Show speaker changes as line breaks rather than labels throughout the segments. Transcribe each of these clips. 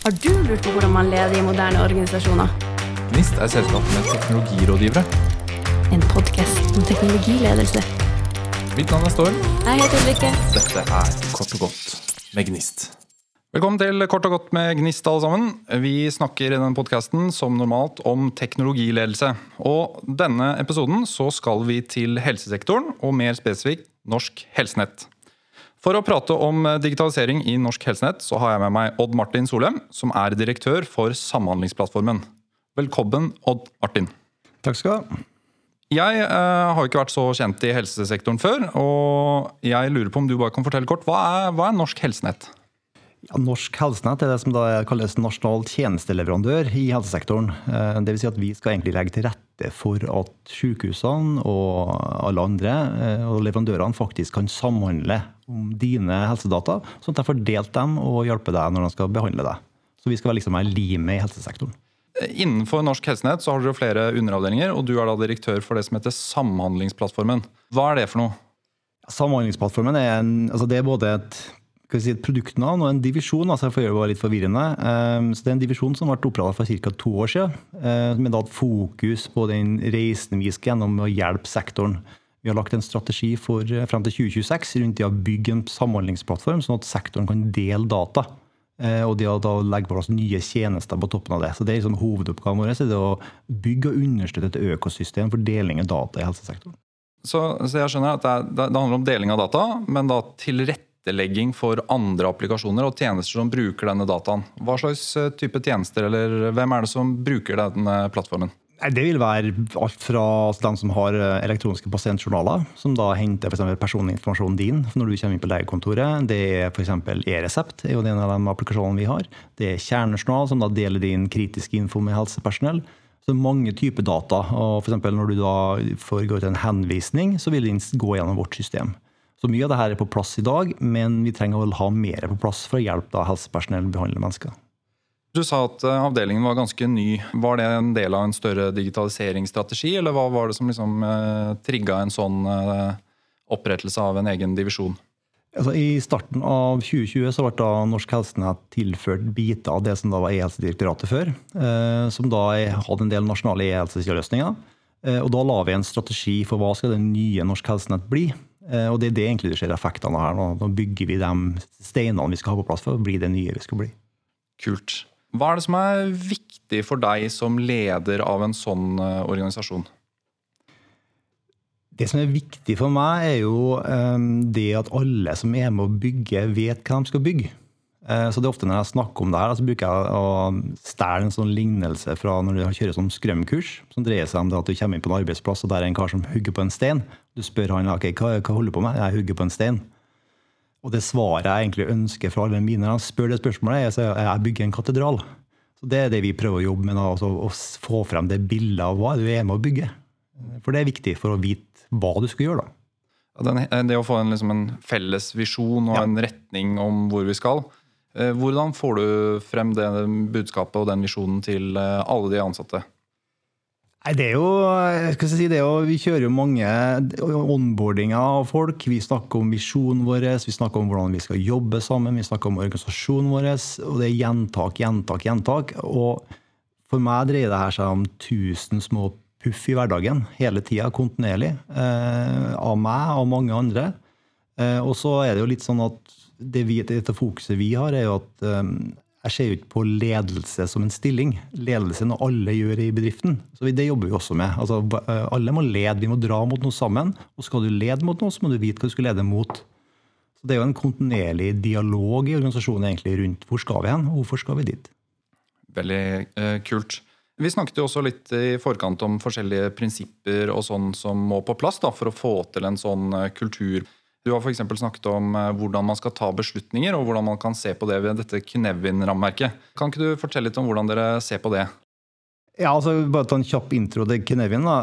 Har du lurt på hvordan man leder i moderne organisasjoner?
NIST er selskapet med teknologirådgivere.
En podkast om teknologiledelse.
Mitt navn er Storm.
Jeg heter Ulrikke.
Dette er Kort og godt med Gnist. Velkommen til Kort og godt med Gnist, alle sammen. Vi snakker i denne podkasten som normalt om teknologiledelse. Og denne episoden så skal vi til helsesektoren, og mer spesifikt Norsk Helsenett. For å prate om digitalisering i Norsk Helsenett så har jeg med meg Odd Martin Solheim, som er direktør for Samhandlingsplattformen. Velkommen, Odd Martin.
Takk skal du ha.
Jeg eh, har ikke vært så kjent i helsesektoren før, og jeg lurer på om du bare kan fortelle kort. Hva er, hva er Norsk Helsenett?
Ja, Norsk Helsenett er det som da kalles nasjonal tjenesteleverandør i helsesektoren. Eh, det vil si at vi skal egentlig legge til rette for at sykehusene og alle andre eh, og leverandørene faktisk kan samhandle om dine helsedata, sånn at de får delt dem og hjelpe deg når de skal behandle deg. Så vi skal være liksom limet i helsesektoren.
Innenfor Norsk Helsenett så har dere flere underavdelinger, og du er da direktør for det som heter Samhandlingsplattformen. Hva er det for noe?
Samhandlingsplattformen er, en, altså det er både et, si, et produktnavn og en divisjon. altså for å gjøre det litt forvirrende. Um, så Det er en divisjon som ble opprettet for ca. to år siden. Uh, med da et fokus på den reisen vi skal gjennom med å hjelpe sektoren. Vi har lagt en strategi for frem til 2026 rundt det å bygge en samhandlingsplattform, sånn at sektoren kan dele data. Og det å da legge på plass nye tjenester på toppen av det. Så det er liksom Hovedoppgaven vår er det å bygge og understøtte et økosystem for deling av data i helsesektoren.
Så, så jeg skjønner at det, er, det, handler om deling av data, men da tilrettelegging for andre applikasjoner og tjenester som bruker denne dataen. Hva slags type tjenester, eller hvem er det som bruker denne plattformen?
Det vil være alt fra dem som har elektroniske pasientjournaler, som da henter for personinformasjonen din når du kommer inn på legekontoret. Det er f.eks. e-resept, er jo en av de applikasjonene vi har. Det er kjernejournal, som da deler din kritiske info med helsepersonell. Så mange typer data. og for Når du da får gå til en henvisning, så vil den gå gjennom vårt system. Så Mye av dette er på plass i dag, men vi trenger å ha mer på plass for å hjelpe da helsepersonell behandle mennesker.
Du sa at avdelingen var ganske ny. Var det en del av en større digitaliseringsstrategi, eller hva var det som liksom eh, trigga en sånn eh, opprettelse av en egen divisjon?
Altså, I starten av 2020 så ble da Norsk Helsenett tilført biter av det som da var E-helsedirektoratet før. Eh, som da hadde en del nasjonale e-helseløsninger. Eh, og da la vi en strategi for hva skal det nye Norsk Helsenett bli. Eh, og det er det egentlig det skjer effektene her. Nå. nå bygger vi de steinene vi skal ha på plass for å bli det nye vi skal bli.
Kult. Hva er det som er viktig for deg som leder av en sånn organisasjon?
Det som er viktig for meg, er jo det at alle som er med å bygge, vet hva de skal bygge. Så det er ofte Når jeg snakker om det her, så bruker jeg å stjele en sånn lignelse fra når du kjører sånn skrømkurs, som dreier seg om det at du kommer inn på en arbeidsplass, og der er en kar som hugger på en stein. Du spør han ok, hva, hva holder du på med. Jeg hugger på en stein. Og det svaret jeg egentlig ønsker fra alle mine når han spør det spørsmålet, er at jeg bygger en katedral. Så Det er det vi prøver å jobbe med, da, altså å få frem det bildet av hva du er med å bygge. For det er viktig for å vite hva du skal gjøre.
da. det å få en, liksom en felles visjon og ja. en retning om hvor vi skal. Hvordan får du frem det budskapet og den visjonen til alle de ansatte?
Nei, det er jo, jeg si, det jo, Vi kjører jo mange onboardinger av folk. Vi snakker om visjonen vår, vi snakker om hvordan vi skal jobbe sammen, vi snakker om organisasjonen vår. og Det er gjentak, gjentak, gjentak. Og For meg dreier det her seg om tusen små puff i hverdagen hele tida, kontinuerlig. Eh, av meg og mange andre. Eh, og så er det jo litt sånn at det vi, dette fokuset vi har, er jo at eh, jeg ser jo ikke på ledelse som en stilling. Ledelse er noe alle gjør i bedriften. Så Det jobber vi også med. Altså, alle må lede, vi må dra mot noe sammen. Og skal du lede mot noe, så må du vite hva du skal lede mot. Så Det er jo en kontinuerlig dialog i organisasjonen egentlig rundt hvor skal vi hen, og hvorfor skal vi dit.
Veldig uh, kult. Vi snakket jo også litt i forkant om forskjellige prinsipper og sånn som må på plass da, for å få til en sånn kultur. Du har f.eks. snakket om hvordan man skal ta beslutninger, og hvordan man kan se på det ved dette Knevin-rammeverket. Kan ikke du fortelle litt om hvordan dere ser på det?
Ja, altså Bare ta en kjapp intro til Knevin. da.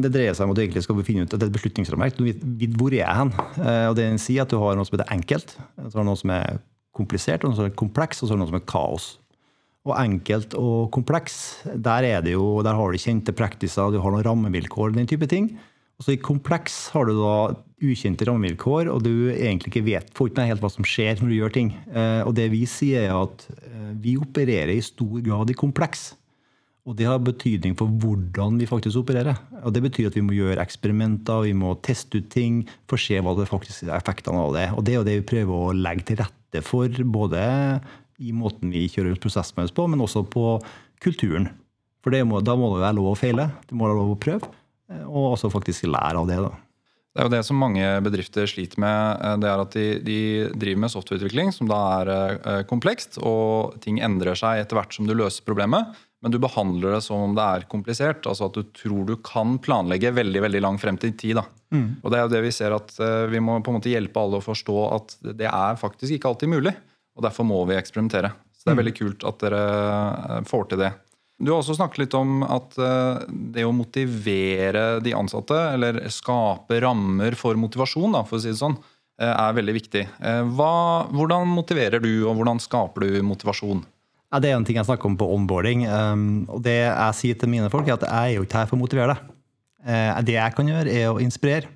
Det dreier seg om at du egentlig skal finne ut et beslutningsrammeverk. Hvor er jeg hen? Og Det sier at du har noe som heter enkelt, så har du noe som er komplisert, og noe som er kompleks, og så har du noe som er kaos. Og enkelt og kompleks, der, er det jo, der har du kjente praktiser, du har noen rammevilkår, den type ting. Og så I kompleks har du da ukjente rammevilkår, og du egentlig ikke vet får ikke helt hva som skjer når du gjør ting. Eh, og det vi sier er at eh, vi opererer i stor grad i kompleks. Og det har betydning for hvordan vi faktisk opererer. Og Det betyr at vi må gjøre eksperimenter, vi må teste ut ting for å se hva det faktisk er effektene av det. Og det er jo det vi prøver å legge til rette for, både i måten vi kjører prosessmøtes på, men også på kulturen. For må, da må det være lov å feile, det må være lov å prøve, og også faktisk lære av det. da.
Det er jo det som mange bedrifter sliter med. Eh, det er at de, de driver med softwareutvikling, som da er eh, komplekst, og ting endrer seg etter hvert som du løser problemet. Men du behandler det som om det er komplisert. altså At du tror du kan planlegge veldig veldig langt frem til tid. da. Mm. Og det er jo det Vi ser at eh, vi må på en måte hjelpe alle å forstå at det er faktisk ikke alltid mulig. og Derfor må vi eksperimentere. Så Det er mm. veldig kult at dere får til det. Du har også snakket litt om at eh, det å motivere de ansatte, eller skape rammer for motivasjon, da, for å si det sånn, eh, er veldig viktig. Eh, hva, hvordan motiverer du, og hvordan skaper du motivasjon?
Ja, det er en ting jeg snakker om på onboarding. Um, og Det jeg sier til mine folk, er at jeg er jo ikke her for å motivere deg. Det jeg kan gjøre, er å inspirere.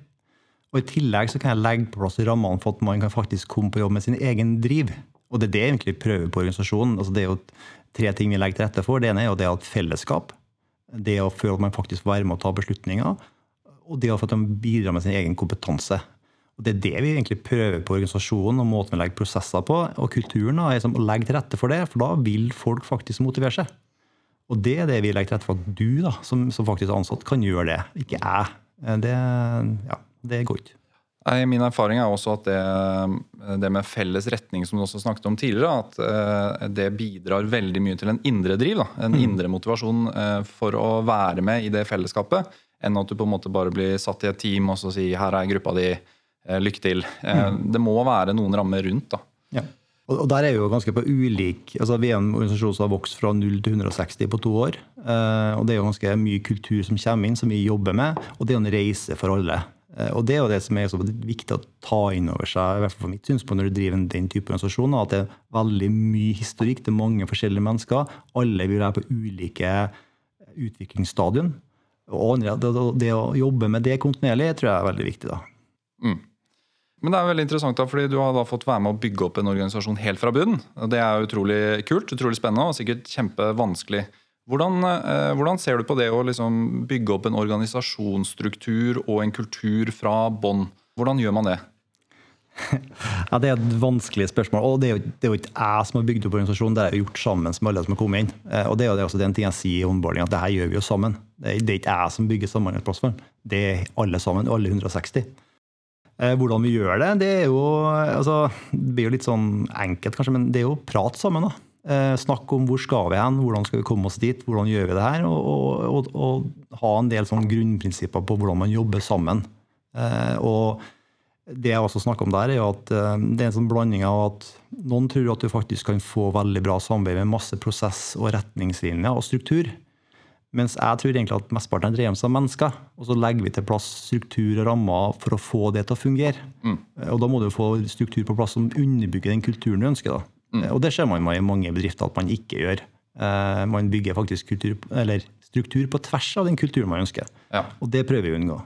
Og I tillegg så kan jeg legge på plass rammene for at man kan faktisk komme på jobb med sin egen driv. Og det er det egentlig egentlig prøver på organisasjonen. Altså det er jo tre ting vi legger til rette for. Det ene er jo det at fellesskap. Det å føle at man faktisk får være med å ta beslutninger. Og det at man bidrar med sin egen kompetanse. Og Det er det vi egentlig prøver på organisasjonen og måten vi legger prosesser på. Og kulturen er liksom å legge til rette for det, for da vil folk faktisk motivere seg. Og det er det vi legger til rette for at du da, som, som faktisk er ansatt, kan gjøre det. Ikke jeg. Det, ja, det går ikke.
Min erfaring er også at det, det, med felles retning, som du også snakket om tidligere, at eh, det bidrar veldig mye til en indre driv. Da. En mm. indre motivasjon eh, for å være med i det fellesskapet, enn at du på en måte bare blir satt i et team og så sier 'her er gruppa di, eh, lykke til'. Mm. Det må være noen rammer rundt. da.
Ja. Og der er vi jo ganske på ulik altså Vi er en organisasjon som har vokst fra 0 til 160 på to år. Og det er jo ganske mye kultur som kommer inn, som vi jobber med. Og det er en reise for alle. Eh, og Det er jo det som er så viktig å ta inn over seg, i hvert fall for mitt synspunkt når du driver den type organisasjoner, at det er veldig mye historikk. Det er mange forskjellige mennesker. Alle vil være på ulike utviklingsstadium. Og det å jobbe med det kontinuerlig tror jeg er veldig viktig. da. Mm.
Men det er veldig interessant da, fordi du har da fått være med å bygge opp en organisasjon helt fra bunnen. Det er utrolig kult, utrolig spennende og sikkert kjempevanskelig. Hvordan, eh, hvordan, ser du på det å liksom bygge opp en organisasjonsstruktur og en kultur fra bånn? Hvordan gjør man det?
Ja, Det er et vanskelig spørsmål. og Det er jo, det er jo ikke jeg som har bygd opp organisasjonen, det er gjort sammen med alle som har kommet inn. Eh, og Det er jo også den ting jeg sier i håndballing, at det her gjør vi jo sammen. Det er ikke jeg som bygger samhandlingsplattform, det er alle sammen, alle 160. Eh, hvordan vi gjør det, det er jo altså, det blir jo litt sånn enkelt, kanskje, men det er jo prat sammen. da. Eh, snakk om hvor skal vi hen, hvordan skal vi komme oss dit, hvordan gjør vi det her? Og, og, og, ha en del sånn grunnprinsipper på hvordan man jobber sammen. Eh, og det jeg også snakker om der, er at eh, det er en sånn blanding av at noen tror at du faktisk kan få veldig bra samarbeid med masse prosess og retningslinjer og struktur. Mens jeg tror egentlig at mesteparten dreier seg om mennesker. Og så legger vi til plass struktur og rammer for å få det til å fungere. Mm. Og da må du få struktur på plass som underbygger den kulturen du ønsker. da. Mm. Og det ser man i mange bedrifter at man ikke gjør. Eh, man bygger faktisk kultur, struktur på tvers av den kulturen man ønsker. Ja. Og det prøver vi å unngå.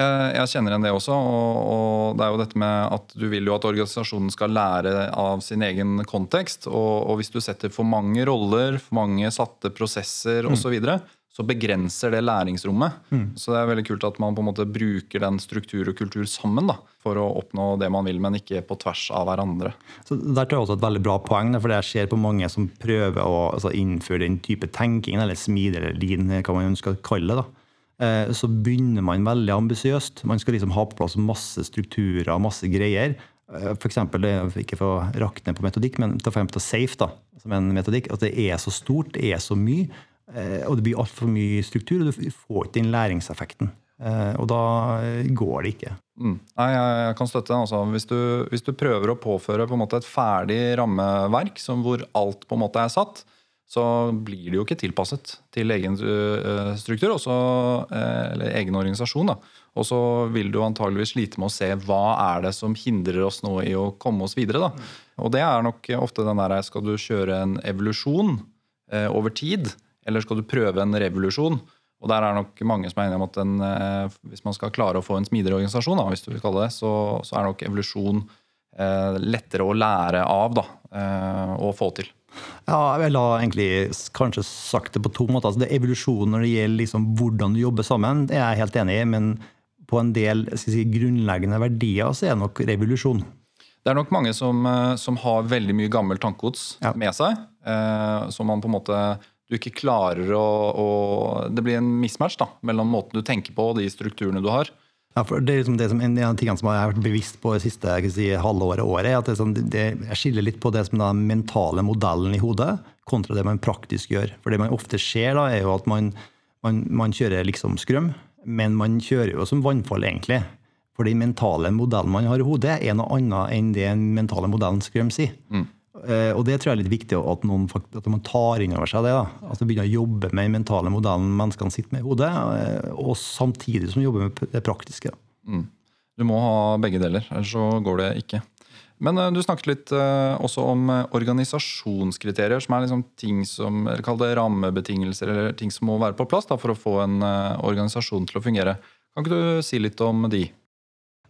Jeg kjenner igjen det også. og, det er jo dette med at Du vil jo at organisasjonen skal lære av sin egen kontekst. Og, hvis du setter for mange roller, for mange satte prosesser mm. osv., så, så begrenser det læringsrommet. Mm. Så det er veldig kult at man på en måte bruker den struktur og kultur sammen da, for å oppnå det man vil, men ikke på tvers av hverandre.
Så Der tror jeg også et veldig bra poeng, for jeg ser på mange som prøver å altså, innføre den type tenking, eller smid eller lean, hva man ønsker å kalle det. da. Eh, så begynner man veldig ambisiøst. Man skal liksom ha på plass masse strukturer, og masse greier. Eh, for eksempel, ikke for å rakne på metodikk, men ta frem til SAFE, da, som en metodikk. At det er så stort, det er så mye og det blir altfor mye struktur, og du får ikke den læringseffekten. Eh, og da går det ikke.
Mm. Nei, jeg, kan støtte den. Altså. Hvis, hvis, du prøver å påføre på måte et ferdig rammeverk som hvor alt på en måte er satt, så blir det jo ikke tilpasset til egen struktur, også, eller egen organisasjon. Og så vil du antageligvis slite med å se hva er det som hindrer oss nå i å komme oss videre. Da. Og det er nok ofte den der skal du kjøre en evolusjon eh, over tid eller skal du prøve en revolusjon? Og der er nok mange som er enige om at den, eh, hvis man skal klare å få en smidigere organisasjon, da, hvis du vil kalle det, så, så er nok evolusjon eh, lettere å lære av da, eh, og få til.
Ja, jeg la egentlig kanskje sagt det på to måter. Altså, det evolusjon når det gjelder liksom hvordan du jobber sammen, det er jeg helt enig i. Men på en del si, grunnleggende verdier så er det nok revolusjon.
Det er nok mange som, eh, som har veldig mye gammelt tankegods
Ja.
med seg. Eh, som man på en måte du ikke klarer å, å Det blir en mismatch da, mellom måten du tenker på og de strukturene du har.
Ja, for det er liksom det som, En av tingene som jeg har vært bevisst på det siste si, halvåret, året, er at det, sånn, det, jeg skiller litt på det som den mentale modellen i hodet, kontra det man praktisk gjør. For det man ofte ser, da, er jo at man, man, man kjører liksom skrøm, men man kjører jo som vannfall, egentlig. For den mentale modellen man har i hodet, er noe annet enn det den mentale modellen skrøm sier. Eh, og det tror jeg er litt viktig at, noen, at man tar inn over seg det. da. Altså Begynner å jobbe med den mentale modellen menneskene sitter med i hodet, eh, og samtidig som jobber med det praktiske.
Du må ha begge deler, ellers så går det ikke. Men eh, du snakket litt eh, også om eh, organisasjonskriterier, som er liksom ting som eller Kall det rammebetingelser eller ting som må være på plass da, for å få en eh, organisasjon til å fungere. Kan ikke du si litt om de?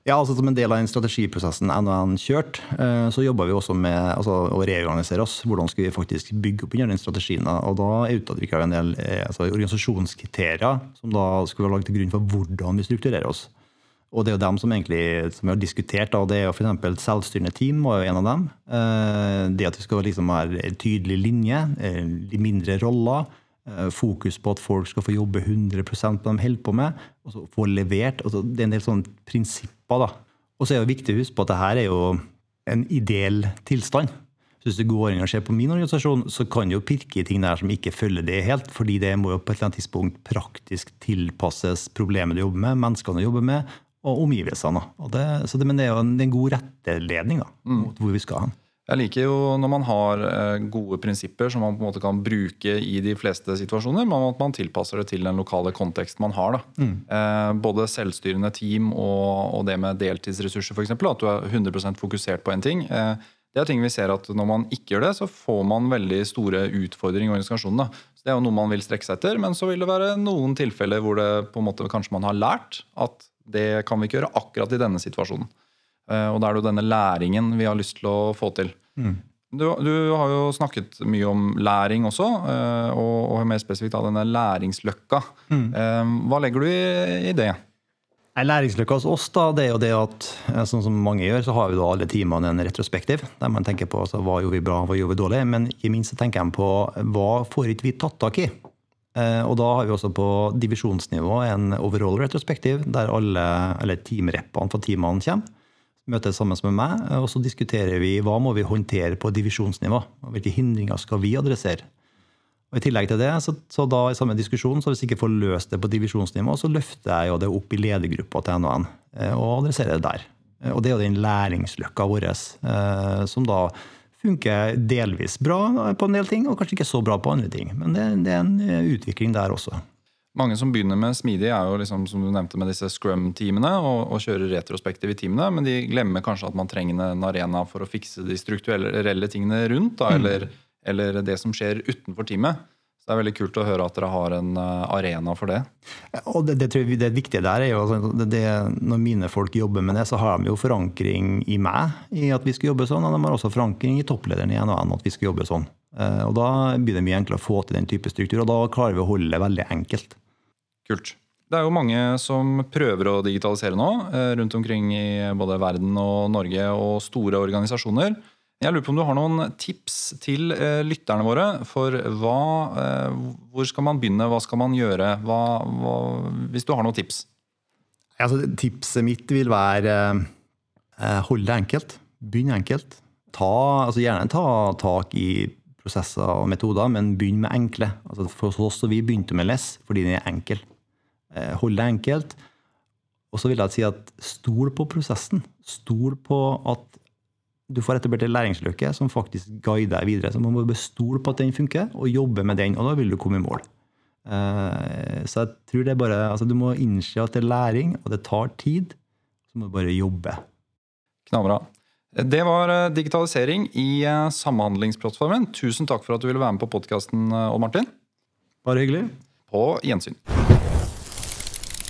Ja, altså Som en del av den strategiprosessen NHN kjørte, eh, så jobba vi også med altså, å reorganisere oss. Hvordan skal vi faktisk bygge opp under den strategien? Og Da utadvikla vi en del eh, altså, organisasjonskriterier som da skulle være lagt til grunn for hvordan vi strukturerer oss. Og det er jo dem som egentlig som vi har diskutert. da, det er jo f.eks. selvstyrende team var jo en av dem. Eh, Det at vi skal liksom være en tydelig linje, mindre roller. Eh, Fokus på at folk skal få jobbe 100 på det de holder på med. og så få levert. Altså, det er en del sånne prinsipper. da. Og så er det viktig å huske på at det her er jo en ideell tilstand. Så hvis du går inn og ser på min organisasjon, så kan du jo pirke i ting der som ikke følger det helt, fordi det må jo på et eller annet tidspunkt praktisk tilpasses problemet du jobber med, menneskene du jobber med, og omgivelsene. Og det, så det, men det er jo en, det er en god retteledning da, mot hvor vi skal hen.
Jeg liker jo når man har eh, gode prinsipper som man på en måte kan bruke i de fleste situasjoner, men at man tilpasser det til den lokale konteksten man har. Da. Eh, både selvstyrende team og, det med deltidsressurser, f.eks. At du er 100% fokusert på en ting. Eh, det er ting vi ser at Når man ikke gjør det, så får man veldig store utfordringer i organisasjonen. Så Det er jo noe man vil strekke seg etter, men så vil det være noen tilfeller hvor det på en måte kanskje man har lært at det kan vi ikke gjøre akkurat i denne situasjonen. Eh, Og da er det jo denne læringen vi har lyst til å få til. Du, du har jo snakket mye om læring også, eh, og, og mer spesifikt av denne læringsløkka. Mm. Hva legger du i, i det?
Nei, Læringsløkka hos oss da, det er jo det at eh, sånn som mange gjør, så har vi da alle timene en retrospektiv. Der man tenker på altså, hva gjorde vi bra, hva gjorde vi dårlig. Men ikke minst så tenker jeg på hva får ikke vi tatt tak i. Eh, Og da har vi også på divisjonsnivå en overall retrospektiv, der alle, eller teamreppene fra teamene kommer. Møtes sammen med meg, og så diskuterer vi hva må vi håndtere på divisjonsnivå. og Hvilke hindringer skal vi adressere. Og I tillegg til det, så, så da i samme diskusjon, så hvis jeg ikke får løst det på divisjonsnivå, så løfter jeg jo det opp i ledergruppa til NHN eh, og adresserer det der. Eh, Og det er jo den læringsløkka vår, eh, som da funker delvis bra på en del ting, og kanskje ikke så bra på andre ting. Men det, det er en utvikling der også.
Mange som begynner med smidig, er jo liksom, som du nevnte med disse scrum-teamene og, og kjører retrospektiv i teamene, men de glemmer kanskje at man trenger en arena for å fikse de strukturelle tingene rundt, da, eller, eller det som skjer utenfor teamet. Så det er veldig kult å høre at dere har en eh, arena for det.
Og det, det, tror jeg, det viktige der er jo altså, det, det, Når mine folk jobber med det, så har de jo forankring i meg i at vi skal jobbe sånn, og de har også forankring i topplederen i NHN at vi skal jobbe sånn. Eh, Og Da blir det mye enklere å få til den type struktur, og da klarer vi å holde det veldig enkelt.
Kult. Det er jo mange som prøver å digitalisere nå, eh, rundt omkring i både verden og Norge og store organisasjoner. Jeg lurer på om du har noen tips til eh, lytterne våre for hva, eh, hvor skal man begynne, hva skal man gjøre? Hva, hva, hvis du har noen tips.
Altså, tipset mitt vil være hold det enkelt. Begynn enkelt. Ta, altså gjerne ta tak i prosesser og metoder, men begynn med enkle. Altså for oss så vi begynte med less fordi den er enkel. Eh, hold det enkelt. Og så vil jeg si at stol på prosessen. Stol på at du får etablert en læringsløkke som faktisk guider deg videre. Så man må stole på at den funker, og jobbe med den, og da vil du komme i mål. Eh, Så jeg tror det er bare, altså Du må innse at det er læring, og det tar tid. Så må du bare jobbe.
Knallbra. Det var eh, digitalisering i Samhandlingsplattformen. Tusen takk for at du ville være med på podkasten, Odd Martin.
Bare hyggelig.
På gjensyn.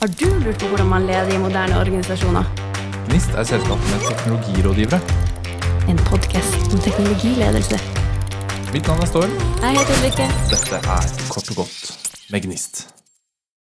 Har du lurt på hvordan man leder i moderne organisasjoner?
Gnist er selskapet med teknologirådgivere.
En podkast om teknologiledelse.
Mitt navn er Storm.
Jeg heter Ulrikke.
Dette er Kort og godt med Gnist.